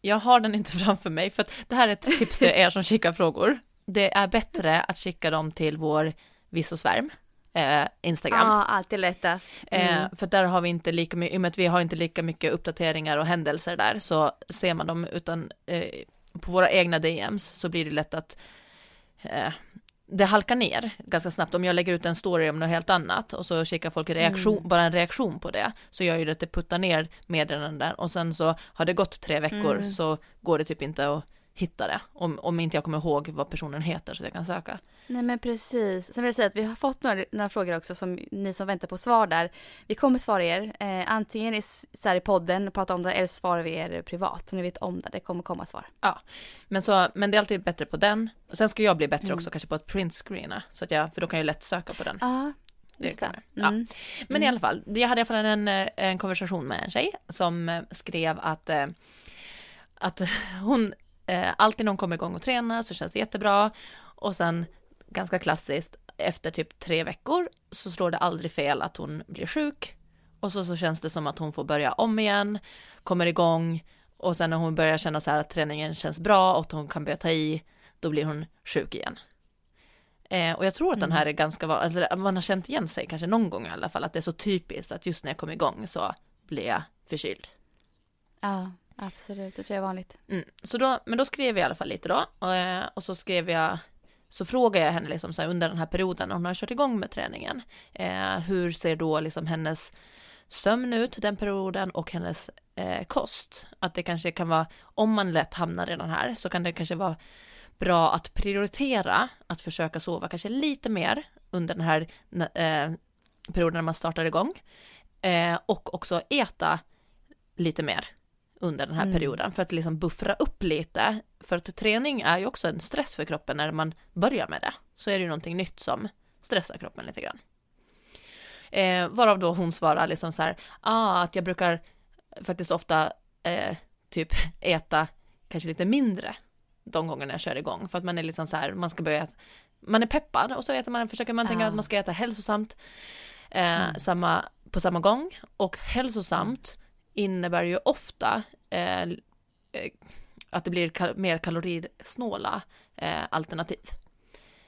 Jag har den inte framför mig, för att det här är ett tips till er som skickar frågor. Det är bättre att skicka dem till vår Vissosvärm, eh, Instagram. Ja, alltid lättast. Mm. Eh, för där har vi inte lika mycket, i och med att vi har inte lika mycket uppdateringar och händelser där, så ser man dem, utan eh, på våra egna DMs så blir det lätt att eh, det halkar ner ganska snabbt. Om jag lägger ut en story om något helt annat och så kikar folk reaktion, Mm. bara en reaktion på det, så gör ju det att det puttar ner meddelanden och sen så har det gått tre veckor Mm. så går det typ inte att hitta det, om, om inte jag kommer ihåg vad personen heter så att jag kan söka. Nej men precis. Sen vill jag säga att vi har fått några, några frågor också som ni som väntar på svar där. Vi kommer svara er. Eh, antingen i, så här i podden och prata om det eller svarar vi er privat. Så ni vet om det. Det kommer komma svar. Men, så, men det är alltid bättre på den. Och sen ska jag bli bättre Mm. också kanske på att printscreena, så att jag, för då kan jag lätt söka på den. Ja, just det. Ja. Mm. Men i Mm. alla fall, jag hade i alla fall en, en konversation med en tjej som skrev att, eh, att hon eh, alltid när hon kommer igång och tränar så känns det jättebra. Och sen ganska klassiskt efter typ tre veckor så slår det aldrig fel att hon blir sjuk. Och så, så känns det som att hon får börja om igen, kommer igång. Och sen när hon börjar känna så här att träningen känns bra och att hon kan börja ta i, då blir hon sjuk igen. Eh, och jag tror att den här är ganska van, eller man har känt igen sig kanske någon gång i alla fall, att det är så typiskt att just när jag kommer igång så blir jag förkyld. Ja, absolut. Det tror jag är vanligt. Mm. Så då, men då skrev jag i alla fall lite då, och, och så skrev jag, så frågade jag henne liksom så här under den här perioden, när hon har kört igång med träningen, eh, hur ser då liksom hennes sömn ut den perioden och hennes eh, kost? Att det kanske kan vara, om man lätt hamnar redan här, så kan det kanske vara bra att prioritera att försöka sova kanske lite mer under den här eh, perioden när man startar igång. Eh, och också äta lite mer under den här Mm. perioden för att liksom buffra upp lite. För att träning är ju också en stress för kroppen när man börjar med det. Så är det ju någonting nytt som stressar kroppen lite grann. Eh, varav då hon svarar liksom så här, ah, att jag brukar faktiskt ofta eh, typ äta kanske lite mindre de gångerna jag kör igång. För att man är liksom så här, man ska börja, man är peppad och så äter man, försöker man tänka Ah. att man ska äta hälsosamt eh, Mm. samma, på samma gång. Och hälsosamt innebär ju ofta eh, eh, att det blir kal- mer kalorisnåla eh, alternativ.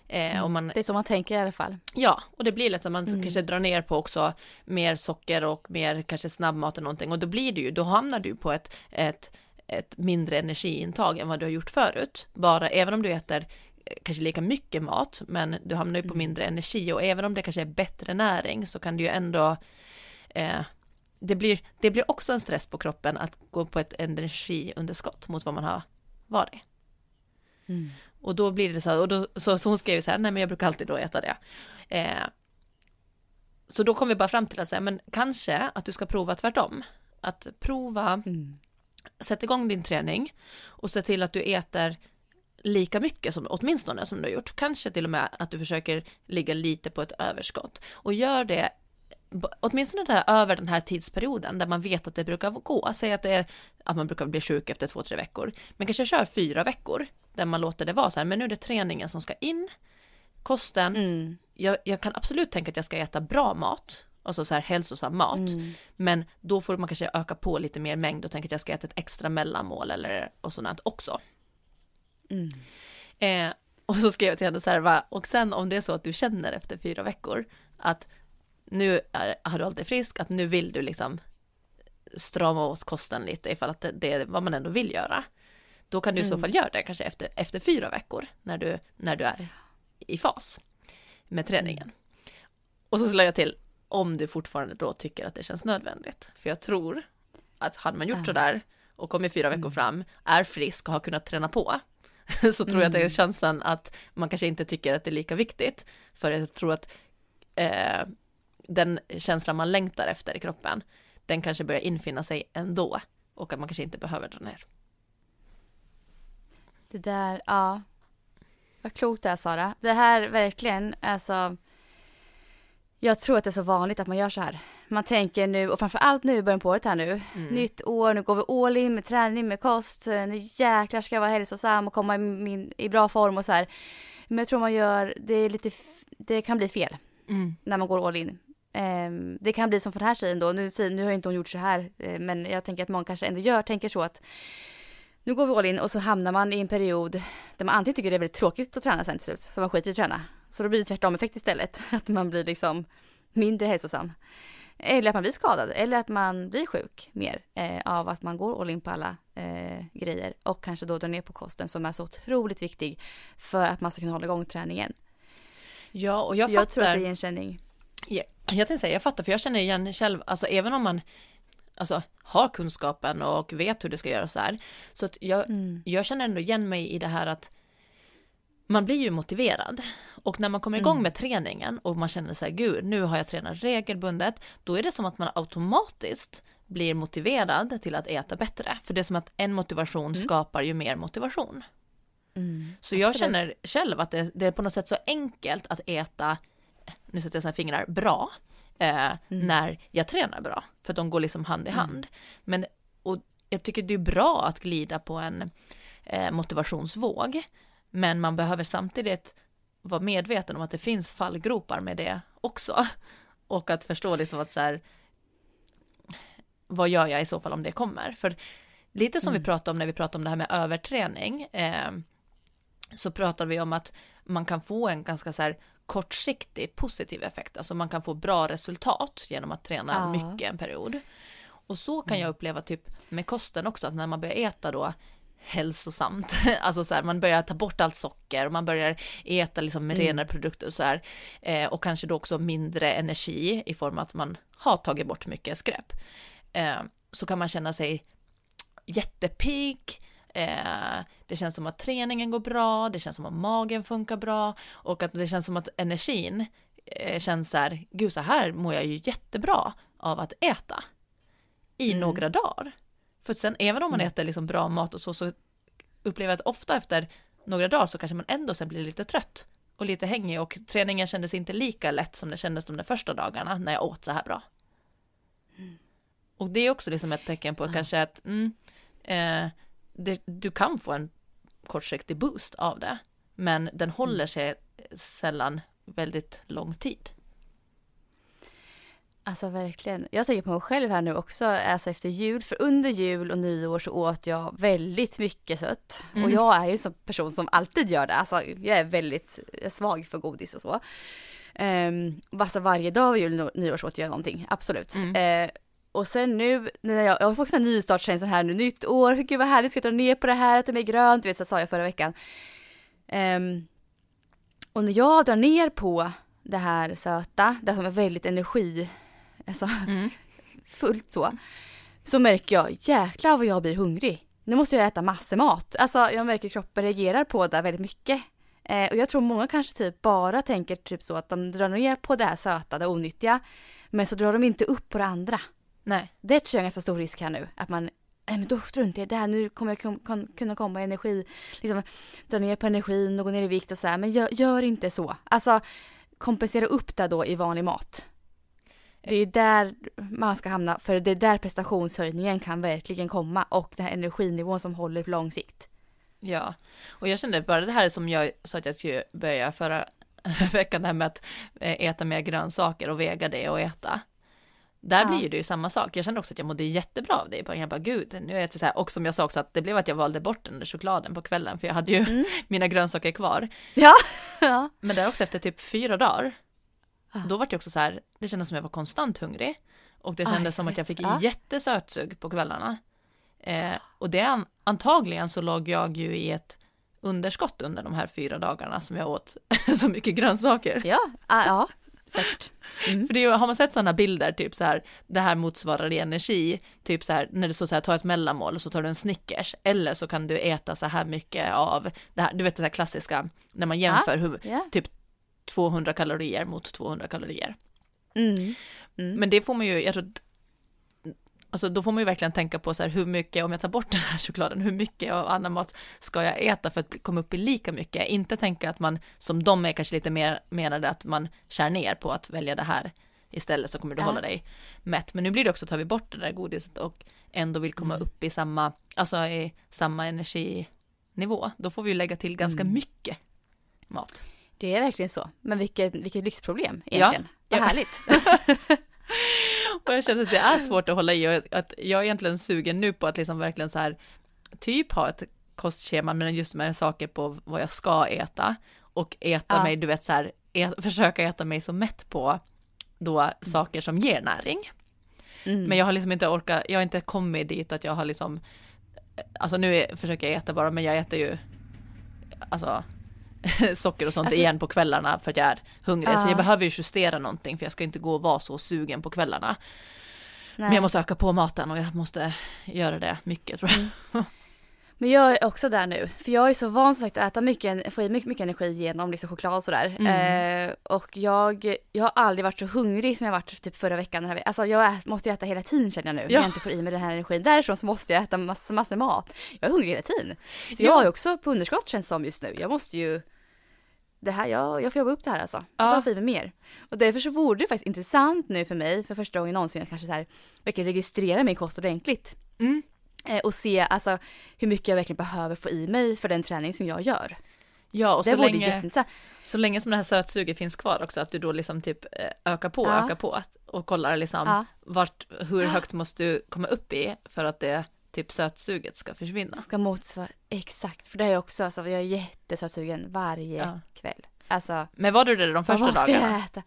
Eh, och man, Det är så man tänker i alla fall. Ja, och det blir lätt att man Mm. kanske drar ner på också mer socker och mer kanske snabbmat eller någonting och då blir det ju, då hamnar du på ett, ett, ett mindre energiintag än vad du har gjort förut. Bara, även om du äter eh, kanske lika mycket mat, men du hamnar ju på Mm. mindre energi och även om det kanske är bättre näring så kan du ju ändå eh, det blir, det blir också en stress på kroppen att gå på ett energiunderskott mot vad man har varit. Mm. Och då blir det så och då, så, så hon skrev så här, nej men jag brukar alltid då äta det. Eh, så då kom vi bara fram till att säga, men kanske att du ska prova tvärtom. Att prova, Mm. sätt igång din träning och se till att du äter lika mycket som åtminstone som du har gjort. Kanske till och med att du försöker ligga lite på ett överskott. Och gör det åtminstone där, över den här tidsperioden där man vet att det brukar gå. Säg att, det är, att man brukar bli sjuk efter två, tre veckor. Men kanske kör fyra veckor där man låter det vara så här, men nu är det träningen som ska in, kosten, Mm. jag, jag kan absolut tänka att jag ska äta bra mat, alltså så här hälsosam mat, Mm. men då får man kanske öka på lite mer mängd och tänka att jag ska äta ett extra mellanmål eller och sånt också. Mm. Eh, och så skrev jag till henne så här, va, och sen om det är så att du känner efter fyra veckor att nu är, har du hållit dig frisk, att nu vill du liksom strama åt kosten lite ifall att det, är vad man ändå vill göra. Då kan du i så Mm. fall göra det kanske efter, efter fyra veckor när du, när du är i fas med träningen. Och så slår jag till om du fortfarande då tycker att det känns nödvändigt. För jag tror att hade man gjort sådär och kommit fyra veckor Mm. fram, är frisk och har kunnat träna på, så tror jag att det är Mm. chansen att man kanske inte tycker att det är lika viktigt. För jag tror att eh, den känslan man längtar efter i kroppen, den kanske börjar infinna sig ändå. Och att man kanske inte behöver dra ner. Det där, ja. Vad klokt det är Sara. Det här verkligen, alltså. Jag tror att det är så vanligt att man gör så här. Man tänker nu, och framför allt nu i början på året här nu. Mm. Nytt år, nu går vi all in med träning, med kost. Nu jäklar ska jag vara hälsosam och komma i, min, i bra form och så här. Men jag tror man gör, det är lite, det kan bli fel Mm. när man går all in. Ehm, det kan bli som för den här tjejen då, nu, nu har inte hon gjort så här, eh, men jag tänker att många kanske ändå gör, tänker så att nu går vi all in och så hamnar man i en period där man antingen tycker det är väldigt tråkigt att träna sen till slut, så man skiter i att träna. Så då blir det tvärtom effekt istället, att man blir liksom mindre hälsosam. Eller att man blir skadad, eller att man blir sjuk mer eh, av att man går all in på alla eh, grejer och kanske då drar ner på kosten som är så otroligt viktig för att man ska kunna hålla igång träningen. Ja, och jag så jag fattar. tror att det är igenkänning. Jag, tänkte säga, jag fattar, för jag känner igen själv, alltså även om man alltså, har kunskapen och vet hur det ska göras så här, så att jag, Mm. jag känner ändå igen mig i det här att man blir ju motiverad och när man kommer igång Mm. med träningen och man känner så här, gud, nu har jag tränat regelbundet, då är det som att man automatiskt blir motiverad till att äta bättre. För det är som att en motivation skapar ju mer motivation. Mm. Så jag Absolut. känner själv att det, det är på något sätt så enkelt att äta, nu sätter jag här fingrar, bra, eh, när jag tränar bra. För de går liksom hand i hand. Men, och jag tycker det är bra att glida på en eh, motivationsvåg. Men man behöver samtidigt vara medveten om att det finns fallgropar med det också. Och att förstå liksom att så här, vad gör jag i så fall om det kommer? För lite som vi pratade om när vi pratade om det här med överträning, eh, så pratar vi om att man kan få en ganska så här kortsiktig positiv effekt, alltså man kan få bra resultat genom att träna Ja. mycket en period. Och så kan jag uppleva typ med kosten också, att när man börjar äta då hälsosamt, alltså så här, man börjar ta bort allt socker och man börjar äta liksom med Mm. renare produkter och så här, eh, och kanske då också mindre energi i form av att man har tagit bort mycket skräp, eh, så kan man känna sig jättepigg, eh, det känns som att träningen går bra, det känns som att magen funkar bra och att det känns som att energin eh, känns så här, gud så här mår jag ju jättebra av att äta i Mm. några dagar. För sen även om man Mm. äter liksom bra mat och så, så upplever jag att ofta efter några dagar så kanske man ändå sen blir lite trött och lite hängig och träningen kändes inte lika lätt som det kändes de där första dagarna när jag åt så här bra. Och det är också liksom ett tecken på Ja. kanske att mm, eh, det, du kan få en kortsiktig boost av det, men den håller sig sällan väldigt lång tid. Alltså verkligen. Jag tänker på mig själv här nu också, alltså efter jul. För under jul och nyår så åt jag väldigt mycket sött. Mm. Och jag är ju en sån person som alltid gör det. Alltså jag är väldigt svag för godis och så. Um, alltså varje dag vid jul och nyår så åt jag någonting, absolut. Mm. Eh, och sen nu, när jag, jag har fått en nystartskänsla här nu, nytt år, gud vad härligt, ska jag dra ner på det här, äta mer grönt, du vet så sa jag förra veckan. Ehm, och när jag drar ner på det här söta, det som är väldigt energi, alltså Mm. fullt så, så märker jag jäklar vad jag blir hungrig. Nu måste jag äta massor mat. Alltså jag märker kroppen reagerar på det väldigt mycket. Eh, och jag tror många kanske typ bara tänker typ så att de drar ner på det här söta, det onyttiga. Men så drar de inte upp på det andra. Nej, Det tror jag är en ganska stor risk här nu. Att man, nej men då struntar jag i det här, nu kommer jag kun- kun- kunna komma i energi, liksom dra ner på energin och gå ner i vikt och så här. Men gör, gör inte så. Alltså kompensera upp det då i vanlig mat. Det är där man ska hamna, för det är där prestationshöjningen kan verkligen komma och den här energinivån som håller på lång sikt. Ja, och jag kände bara det här som jag sa att jag skulle börja förra veckan, det här med att eh, äta mer grönsaker och väga det och äta. Där Ja. blir det ju samma sak. Jag kände också att jag mådde jättebra av det. Jag bara, jag bara gud, nu äter jag så här. Och som jag sa också att det blev att jag valde bort den där chokladen på kvällen, för jag hade ju Mm. mina grönsaker kvar. Ja. ja. Men där också efter typ fyra dagar, Ah. då var det också så här, det kändes som jag var konstant hungrig. Och det Aj, kändes som att jag fick ja. jättesötsug på kvällarna. Eh, och det an- antagligen så låg jag ju i ett underskott under de här fyra dagarna som jag åt så mycket grönsaker. Ja, ah, ja, säkert. Mm. För det är, har man sett sådana bilder, typ så här, det här motsvarar i energi, typ så här, när det står så här, ta ett mellanmål och så tar du en Snickers, eller så kan du äta så här mycket av det här, du vet det här klassiska, när man jämför hur, Ja. 200 kalorier mot 200 kalorier. Mm. Mm. Men det får man ju, jag tror alltså då får man ju verkligen tänka på så här hur mycket, om jag tar bort den här chokladen, hur mycket av annan mat ska jag äta för att komma upp i lika mycket? Inte tänka att man, som de är kanske lite mer menade, att man skär ner på att välja det här istället så kommer du Ja. hålla dig mätt. Men nu blir det också, tar vi bort det där godiset och ändå vill komma upp i samma, alltså i samma energinivå, då får vi ju lägga till ganska mycket mat. Det är verkligen så. Men vilket, vilket lyxproblem Ja. egentligen. Vad Ja. härligt. Och jag känner att det är svårt att hålla i och att jag är egentligen sugen nu på att liksom verkligen så här typ ha ett kostschema men just med saker på vad jag ska äta och äta Ja. mig, du vet så här, ä- försöka äta mig så mätt på då saker som ger näring. Mm. Men jag har liksom inte orkat, jag har inte kommit dit att jag har liksom, alltså nu är, försöker jag äta bara men jag äter ju, alltså socker och sånt Alltså- igen på kvällarna för att jag är hungrig. Så Ja. jag behöver ju justera någonting för jag ska inte gå och vara så sugen på kvällarna. Nej. Men jag måste öka på maten och jag måste göra det mycket tror jag. Men jag är också där nu. För jag är så van sagt att äta mycket, få i mycket, mycket energi genom liksom choklad och sådär. Mm. Eh, och jag, jag har aldrig varit så hungrig som jag varit typ förra veckan. Den här, alltså jag måste ju äta hela tiden känner jag nu. När Ja. jag inte får i mig den här energin. Därifrån så måste jag äta massor, massor mat. Jag är hungrig hela tiden. Så Ja. jag är också på underskott känns som just nu. Jag måste ju det här, jag, jag får jobba upp det här alltså. Ja. bara få i mig mer. Och därför så vore det faktiskt intressant nu för mig, för första gången någonsin, att kanske så här, verkligen registrera min kost ordentligt. Mm. Eh, och se alltså hur mycket jag verkligen behöver få i mig för den träning som jag gör. Ja, och det så länge, så länge som det här sötsuget finns kvar också, att du då liksom typ eh, ökar på, Ja. ökar på och kollar liksom Ja. vart, hur högt måste du komma upp i för att det typ sötsuget ska försvinna. Ska motsvara, exakt. För det är jag också, alltså jag är jättesötsugen varje Ja. kväll. Alltså, Men var du det de första vad ska dagarna? jag äta?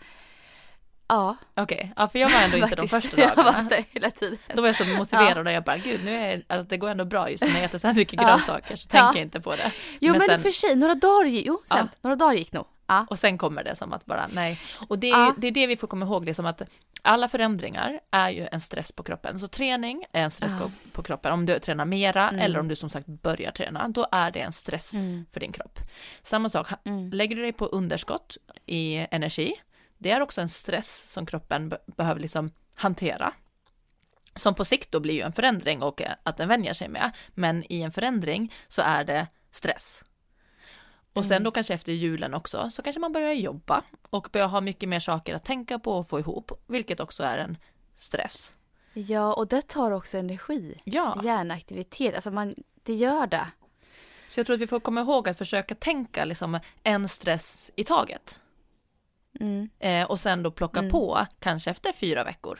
Ja. Okej, ja för jag var ändå inte de första Jag dagarna. varit där hela tiden. Då var jag så motiverad och jag bara, gud nu är alltså, det går ändå bra just när jag äter så här mycket Ja. grönsaker så Ja. tänker jag inte på det. Jo men, Men sen- för sig, några dagar jo, sen, Ja. några dagar gick nog. Ja. Och sen kommer det som att bara nej. Och det är, Ja. det är det vi får komma ihåg, det är som att alla förändringar är ju en stress på kroppen. Så träning är en stress Ja. på kroppen. Om du tränar mera Mm. eller om du som sagt börjar träna, då är det en stress Mm. för din kropp. Samma sak, Mm. lägger du dig på underskott i energi, det är också en stress som kroppen be- behöver liksom hantera. Som på sikt då blir ju en förändring och eh, att den vänjer sig med. Men i en förändring så är det stress. Och sen Mm. då kanske efter julen också så kanske man börjar jobba och börjar ha mycket mer saker att tänka på och få ihop, vilket också är en stress. Ja, och det tar också energi. Ja, Hjärnaktivitet, alltså man, det gör det. så jag tror att vi får komma ihåg att försöka tänka liksom en stress i taget. Mm. Eh, och sen då plocka Mm. på, kanske efter fyra veckor.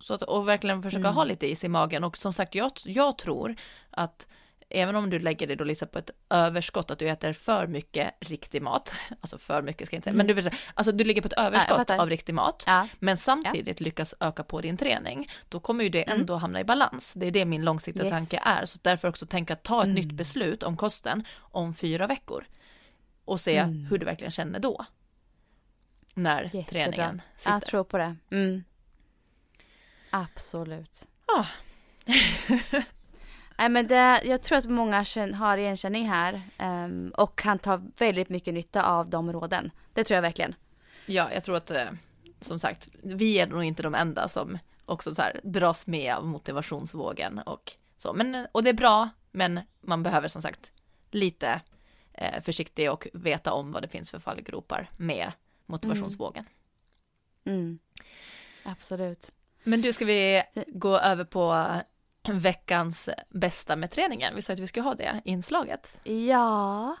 Så att, och verkligen försöka Mm. ha lite is i magen. Och som sagt, jag, jag tror att även om du lägger dig då liksom på ett överskott, att du äter för mycket riktig mat, alltså för mycket ska jag inte säga, men du, förstår, alltså du ligger på ett överskott fattar. av riktig mat, Ja. men samtidigt lyckas öka på din träning, då kommer ju det Mm. ändå hamna i balans. Det är det min långsiktiga Yes. tanke är, så därför också tänka ta ett Mm. nytt beslut om kosten om fyra veckor och se Mm. hur du verkligen känner då. När Jättebra. träningen sitter. Jag tror på det. Mm. Absolut. Ja. Nej men det, jag tror att många har igenkänning här ehm, och kan ta väldigt mycket nytta av de råden. Det tror jag verkligen. Ja, jag tror att eh, som sagt, vi är nog inte de enda som också så här dras med av motivationsvågen och så. Men, och det är bra, men man behöver som sagt lite eh, försiktig och veta om vad det finns för fallgropar med motivationsvågen. Mm. Absolut. Men du, ska vi gå över på veckans bästa med träningen. Vi sa att vi skulle ha det inslaget. Ja,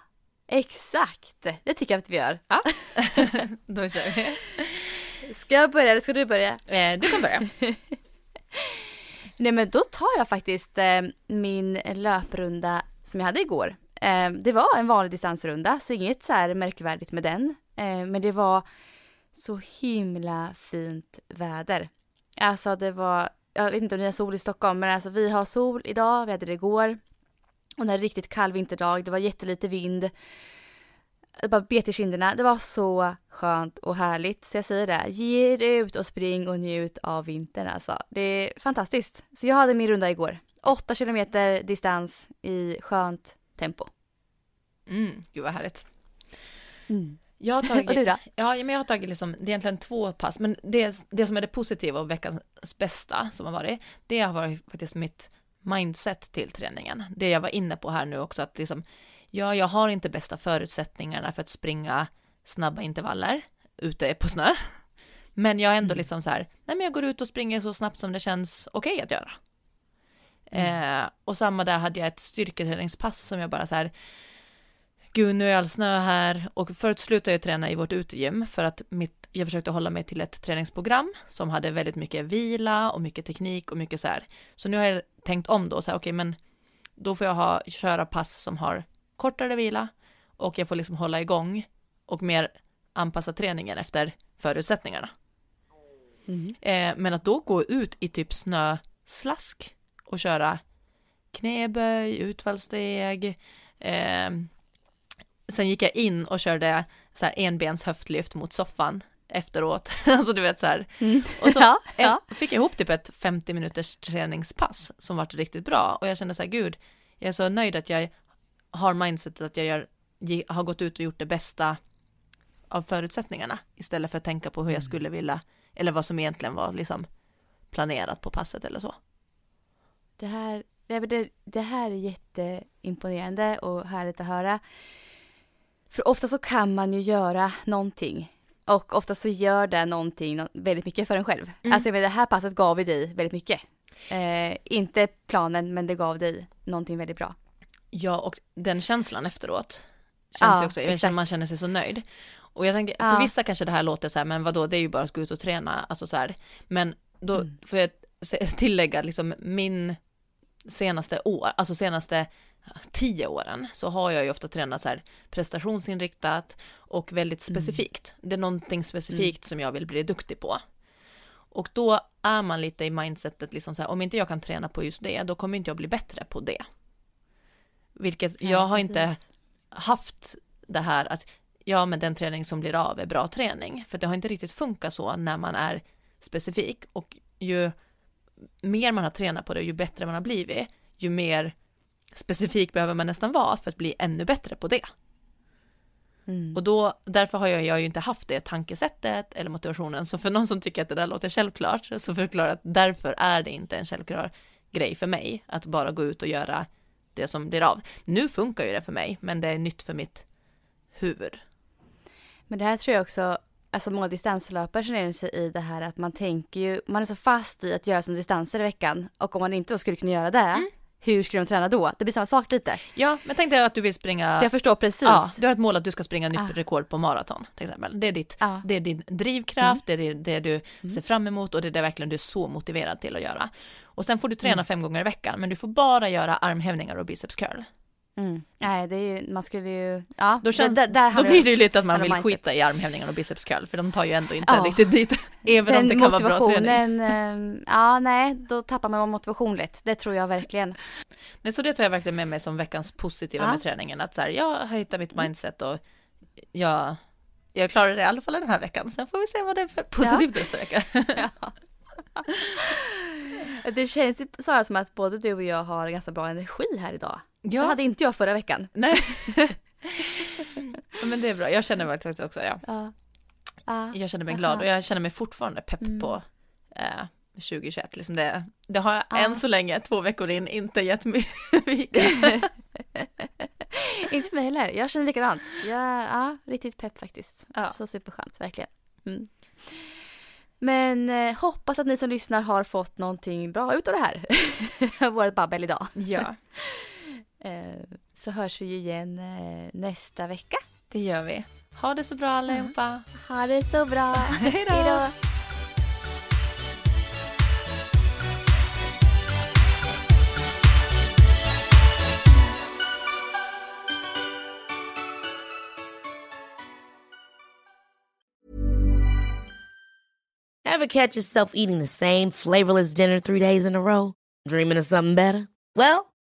exakt. Det tycker jag att vi gör. Ja, då kör vi. Ska jag börja eller ska du börja? Eh, du kan börja. Nej men då tar jag faktiskt eh, min löprunda som jag hade igår. Eh, det var en vanlig distansrunda så inget så här märkvärdigt med den. Men det var så himla fint väder. Alltså det var, jag vet inte om ni har sol i Stockholm men alltså vi har sol idag, vi hade det igår. Och det är riktigt kall vinterdag, det var jättelite vind. Det bara bet i kinderna. Det var så skönt och härligt. Så jag säger det, ge er ut och spring och njut av vintern alltså. Det är fantastiskt. Så jag hade min runda igår. Åtta kilometer distans i skönt tempo. Mm, gud vad härligt. Mm. Jag har tagit, Och du då? Ja, men jag har tagit liksom, det är egentligen två pass, men det, det som är det positiva och veckans bästa som har varit, det har varit faktiskt mitt mindset till träningen. Det jag var inne på här nu också, att liksom, ja, jag har inte bästa förutsättningarna för att springa snabba intervaller ute på snö. Men jag är ändå Mm. liksom så här, nej men jag går ut och springer så snabbt som det känns okej att göra. Mm. Eh, och samma där hade jag ett styrketräningspass som jag bara så här, gud nu är all snö här och förut slutade jag träna i vårt utegym för att mitt, jag försökte hålla mig till ett träningsprogram som hade väldigt mycket vila och mycket teknik och mycket så här. Så nu har jag tänkt om då så här, okej men då får jag ha, köra pass som har kortare vila och jag får liksom hålla igång och mer anpassa träningen efter förutsättningarna. Mm. Eh, men att då gå ut i typ snöslask och köra knäböj, utfallssteg. Eh, sen gick jag in och körde så här enbens höftlyft mot soffan efteråt. alltså du vet så här. Mm. Och så ja, ja. fick jag ihop typ ett 50 minuters träningspass som var riktigt bra. Och jag kände så här, gud, jag är så nöjd att jag har mindsetet att jag gör, har gått ut och gjort det bästa av förutsättningarna istället för att tänka på hur jag skulle vilja eller vad som egentligen var liksom planerat på passet eller så. Det här, det här är jätteimponerande och härligt att höra. För ofta så kan man ju göra någonting. Och ofta så gör det någonting nå- väldigt mycket för en själv. Mm. Alltså vet, det här passet gav ju dig väldigt mycket. Eh, inte planen men det gav dig någonting väldigt bra. Ja, och den känslan efteråt känns Ja, ju också, exakt. man känner sig så nöjd. Och jag tänker, för Ja. vissa kanske det här låter så här, men vadå, det är ju bara att gå ut och träna, alltså så här. Men då Mm. får jag tillägga, liksom min senaste år, alltså senaste tio åren, så har jag ju ofta tränat så här prestationsinriktat och väldigt Mm. specifikt. Det är någonting specifikt som jag vill bli duktig på. Och då är man lite i mindsetet liksom så här, om inte jag kan träna på just det, då kommer inte jag bli bättre på det. Vilket Ja, jag har inte precis. haft det här att ja men den träning som blir av är bra träning. För det har inte riktigt funkat så när man är specifik och ju mer man har tränat på det och ju bättre man har blivit, ju mer specifik behöver man nästan vara för att bli ännu bättre på det. Mm. Och då, därför har jag, jag har ju inte haft det tankesättet eller motivationen, så för någon som tycker att det där låter självklart, så förklarar jag att därför är det inte en självklar grej för mig, att bara gå ut och göra det som blir av. Nu funkar ju det för mig, men det är nytt för mitt huvud. Men det här tror jag också, alltså många distanslöpare känner sig i det här att man tänker ju, man är så fast i att göra sina distanser i veckan och om man inte då skulle kunna göra det, Mm. hur skulle de träna då? Det blir samma sak lite. Ja, men tänk dig att du vill springa Så jag förstår precis. Ja, du har ett mål att du ska springa nytt Ah. rekord på maraton till exempel. Det är, ditt, Ja. det är din drivkraft, det är det, det du ser fram emot och det är det verkligen du är så motiverad till att göra. Och sen får du träna fem gånger i veckan, men du får bara göra armhävningar och biceps curl. Mm. Nej, det är ju, man skulle ju, ja. Då, känns, det, där, då blir det ju lite att man vill skita i armhävningar och biceps curl, för de tar ju ändå inte Ja. riktigt dit, även om det Den kan vara bra träning. ehm, ja nej, då tappar man motivation lätt. Det tror jag verkligen. Nej, så det tar jag verkligen med mig som veckans positiva Ja. med träningen, att så här, jag har hittat mitt mindset och jag, jag klarar det i alla fall den här veckan, sen får vi se vad det är för positivt nästa vecka. Det känns ju Sara som att både du och jag har ganska bra energi här idag. Det Ja. hade inte jag förra veckan. Nej. Ja, Men det är bra, jag känner mig faktiskt också, ja. Ja. Ja. Jag känner mig Jaha. glad och jag känner mig fortfarande pepp Mm. på eh, 2021. Liksom det, det har jag Ja. än så länge, två veckor in, inte gett mig inte mig heller. Jag känner likadant. Jag, ja, riktigt pepp faktiskt. Ja. Så superskönt, verkligen. Mm. Men eh, hoppas att ni som lyssnar har fått någonting bra ut av det här. Vårt babbel idag. Ja, så hörs vi ju igen eh, nästa vecka. det gör vi. Ha det så bra allihopa. Ha det så bra. Hej då. Hej då. Ever catch yourself eating the same flavorless dinner three days in a row? Dreaming of something better? Well,